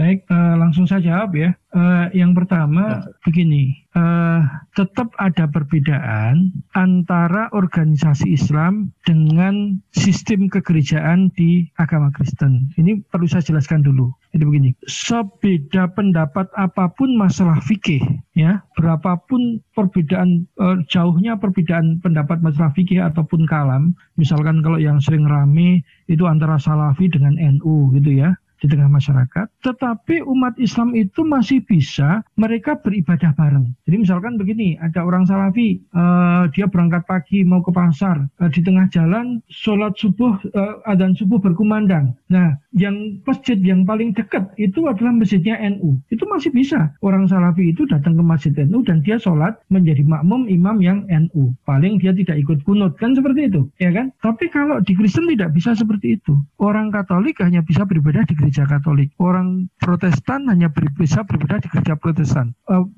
Baik, uh, langsung saya jawab ya. Uh, yang pertama ya. begini, uh, tetap ada perbedaan antara organisasi Islam dengan sistem kegerejaan di agama Kristen. Ini perlu saya jelaskan dulu. Jadi begini, sebeda pendapat apa pun masalah fikih, ya, berapapun perbedaan uh, jauhnya perbedaan pendapat masalah fikih ataupun kalam, misalkan kalau yang sering rame itu antara Salafi dengan NU gitu ya di tengah masyarakat, tetapi umat Islam itu masih bisa mereka beribadah bareng. Jadi misalkan begini, ada orang Salafi, uh, dia berangkat pagi mau ke pasar, uh, di tengah jalan sholat subuh, uh, adzan subuh berkumandang. Nah, yang masjid yang paling dekat itu adalah masjidnya NU. Itu masih bisa orang Salafi itu datang ke masjid NU dan dia sholat menjadi makmum imam yang NU. Paling dia tidak ikut kunut kan seperti itu, ya kan? Tapi kalau di Kristen tidak bisa seperti itu. Orang Katolik hanya bisa beribadah di gereja Katolik. Orang Protestan hanya bisa beribadah di gereja Protestan. Uh,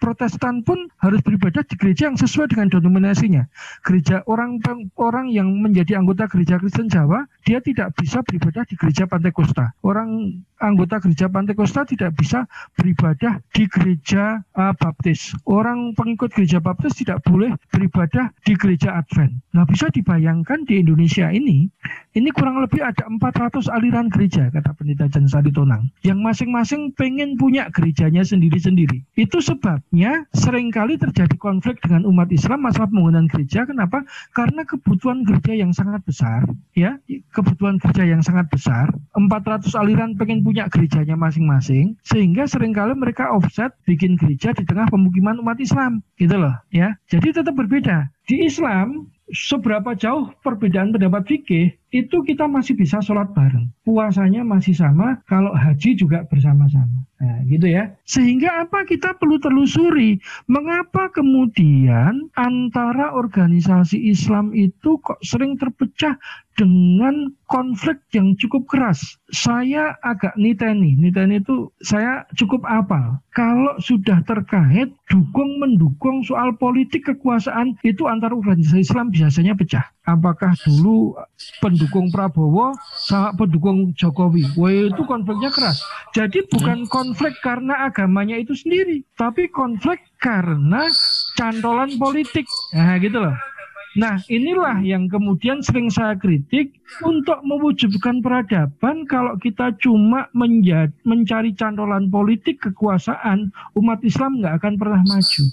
Protestan pun harus beribadah di gereja yang sesuai dengan denominasinya. Gereja orang orang yang menjadi anggota gereja Kristen Jawa, dia tidak bisa beribadah di gereja Pantekosta. Orang anggota gereja Pantekosta tidak bisa beribadah di gereja uh, Baptis. Orang pengikut gereja Baptis tidak boleh beribadah di gereja Advent. Nah, bisa dibayangkan di Indonesia ini, ini kurang lebih ada 400 aliran gereja, kata pendeta Jan Sari Tonang, yang masing-masing pengen punya gerejanya sendiri-sendiri. Itu sebabnya sering kali terjadi konflik dengan umat Islam masalah penggunaan gereja. Kenapa? Karena kebutuhan gereja yang sangat besar, ya, kebutuhan gereja yang sangat besar, 400 aliran pengen punya gerejanya masing-masing sehingga sering kali mereka offset bikin gereja di tengah pemukiman umat Islam gitu loh ya. Jadi tetap berbeda. Di Islam seberapa jauh perbedaan pendapat fikih itu kita masih bisa sholat bareng. Puasanya masih sama, kalau haji juga bersama-sama. Nah, gitu ya. Sehingga apa kita perlu telusuri, mengapa kemudian antara organisasi Islam itu kok sering terpecah dengan konflik yang cukup keras. Saya agak niteni, niteni itu saya cukup apal. Kalau sudah terkait dukung mendukung soal politik kekuasaan itu antar organisasi Islam biasanya pecah. Apakah dulu pendukung Prabowo sama pendukung Jokowi? Wah itu konfliknya keras. Jadi bukan konflik karena agamanya itu sendiri, tapi konflik karena cantolan politik. Nah gitu loh. Nah, inilah yang kemudian sering saya kritik untuk mewujudkan peradaban kalau kita cuma mencari cantolan politik kekuasaan, umat Islam nggak akan pernah maju.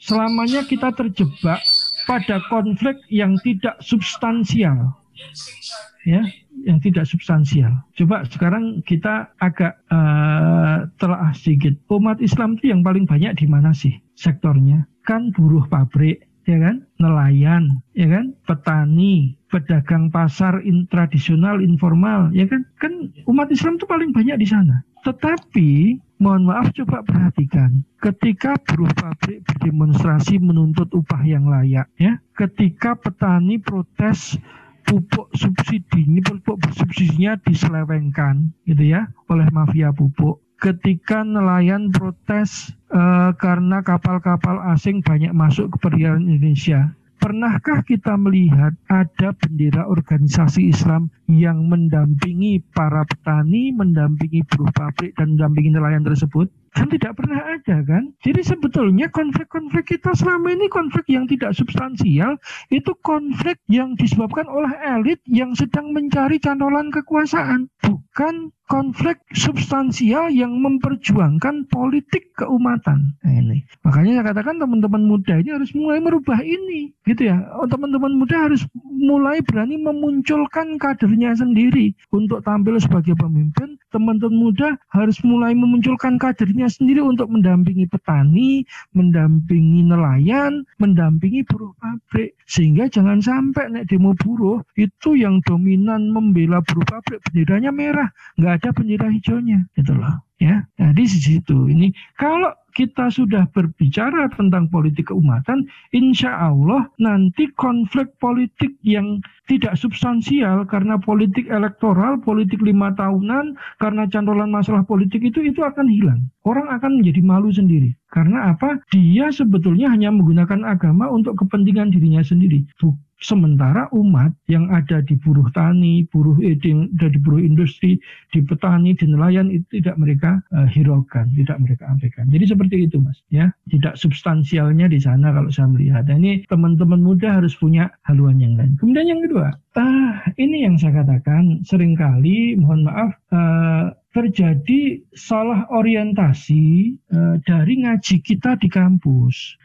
Selamanya kita terjebak pada konflik yang tidak substansial. Ya, yang tidak substansial. Coba sekarang kita agak uh, telah sedikit. Umat Islam itu yang paling banyak di mana sih sektornya? Kan buruh pabrik, ya kan? Nelayan, ya kan? Petani, pedagang pasar in, tradisional, informal, ya kan? Kan umat Islam itu paling banyak di sana. Tetapi mohon maaf coba perhatikan ketika buruh pabrik berdemonstrasi menuntut upah yang layak ya ketika petani protes pupuk subsidi ini pupuk bersubsidinya diselewengkan gitu ya oleh mafia pupuk ketika nelayan protes uh, karena kapal-kapal asing banyak masuk ke perairan Indonesia. Pernahkah kita melihat ada bendera organisasi Islam yang mendampingi para petani, mendampingi buruh pabrik, dan mendampingi nelayan tersebut? Kan tidak pernah ada kan? Jadi sebetulnya konflik-konflik kita selama ini konflik yang tidak substansial, itu konflik yang disebabkan oleh elit yang sedang mencari cantolan kekuasaan. Bukan konflik substansial yang memperjuangkan politik keumatan. Nah, ini. Makanya saya katakan teman-teman muda ini harus mulai merubah ini, gitu ya. Oh, teman-teman muda harus mulai berani memunculkan kadernya sendiri untuk tampil sebagai pemimpin. Teman-teman muda harus mulai memunculkan kadernya sendiri untuk mendampingi petani, mendampingi nelayan, mendampingi buruh pabrik. Sehingga jangan sampai nek demo buruh itu yang dominan membela buruh pabrik benderanya merah, nggak ada bendera hijaunya gitu ya. Nah di situ. Ini kalau kita sudah berbicara tentang politik keumatan, insya Allah nanti konflik politik yang tidak substansial karena politik elektoral, politik lima tahunan, karena cantolan masalah politik itu itu akan hilang. Orang akan menjadi malu sendiri. Karena apa? Dia sebetulnya hanya menggunakan agama untuk kepentingan dirinya sendiri, Sementara umat yang ada di buruh tani, buruh eding, ada di buruh industri, di petani, di nelayan itu tidak mereka uh, hiraukan, tidak mereka abaikan. Jadi seperti itu mas, ya tidak substansialnya di sana kalau saya melihat. Dan ini teman-teman muda harus punya haluan yang lain. Kemudian yang kedua, uh, ini yang saya katakan sering kali, mohon maaf, uh, terjadi salah orientasi uh, dari ngaji kita di kampus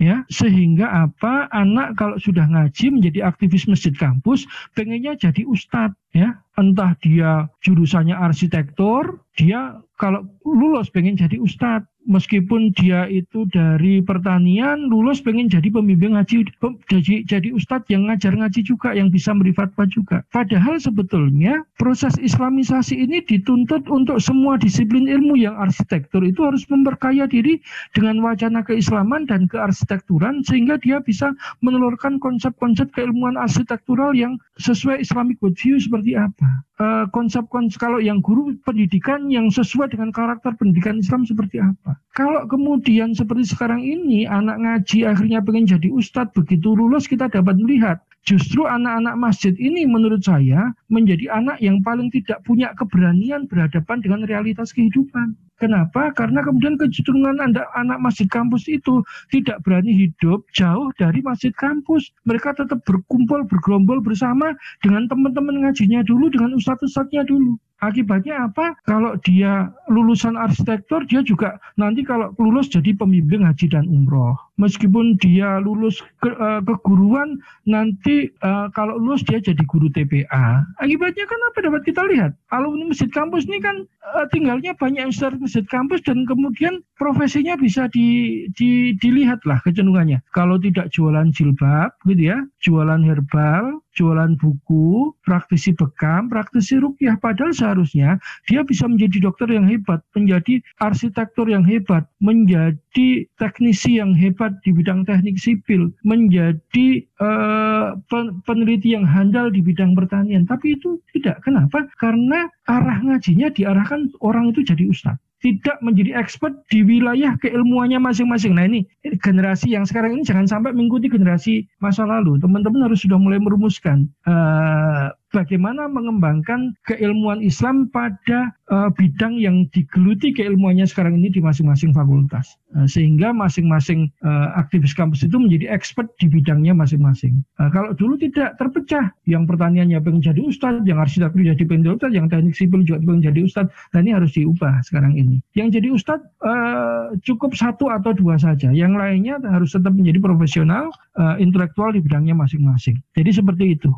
ya sehingga apa anak kalau sudah ngaji menjadi aktivis masjid kampus pengennya jadi ustadz ya. Entah dia jurusannya arsitektur dia kalau lulus pengen jadi ustadz meskipun dia itu dari pertanian lulus pengen jadi pembimbing ngaji jadi jadi ustadz yang ngajar ngaji juga yang bisa memberi fatwa juga. Padahal sebetulnya proses islamisasi ini dituntut untuk semua disiplin ilmu yang arsitektur itu harus memperkaya diri dengan wacana keislaman dan kearsitekturan sehingga dia bisa menelurkan konsep-konsep keilmuan arsitektural yang sesuai Islamic worldview seperti apa konsep-konsep uh, kalau yang guru pendidikan yang sesuai dengan karakter pendidikan Islam seperti apa. Kalau kemudian seperti sekarang ini anak ngaji akhirnya pengen jadi ustadz begitu lulus kita dapat melihat justru anak-anak masjid ini menurut saya menjadi anak yang paling tidak punya keberanian berhadapan dengan realitas kehidupan. Kenapa? Karena kemudian kecenderungan anak, anak masjid kampus itu tidak berani hidup jauh dari masjid kampus. Mereka tetap berkumpul, bergerombol bersama dengan teman-teman ngajinya dulu, dengan ustadz-ustadznya dulu. Akibatnya apa? Kalau dia lulusan arsitektur, dia juga nanti kalau lulus jadi pembimbing haji dan umroh. Meskipun dia lulus ke, uh, keguruan, nanti uh, kalau lulus dia jadi guru TPA. Akibatnya kan apa dapat kita lihat? Alumni masjid kampus ini kan uh, tinggalnya banyak yang masjid kampus dan kemudian profesinya bisa di, di, dilihat lah kecenderungannya. Kalau tidak jualan jilbab, gitu ya, jualan herbal, jualan buku, praktisi bekam, praktisi rukyah. Padahal seharusnya dia bisa menjadi dokter yang hebat, menjadi arsitektur yang hebat, menjadi teknisi yang hebat di bidang teknik sipil, menjadi uh, peneliti yang handal di bidang pertanian. Tapi itu tidak. Kenapa? Karena arah ngajinya diarahkan orang itu jadi ustadz tidak menjadi expert di wilayah keilmuannya masing-masing. Nah ini generasi yang sekarang ini jangan sampai mengikuti generasi masa lalu. Teman-teman harus sudah mulai merumuskan uh, bagaimana mengembangkan keilmuan Islam pada uh, bidang yang digeluti keilmuannya sekarang ini di masing-masing fakultas. Uh, sehingga masing-masing uh, aktivis kampus itu menjadi expert di bidangnya masing-masing. Uh, kalau dulu tidak terpecah, yang pertaniannya pengen jadi ustadz, yang arsitektur jadi pengen ustadz, yang teknik sipil juga pengen jadi ustadz, dan ini harus diubah sekarang ini. Yang jadi ustadz uh, cukup satu atau dua saja, yang lainnya harus tetap menjadi profesional, uh, intelektual di bidangnya masing-masing. Jadi seperti itu.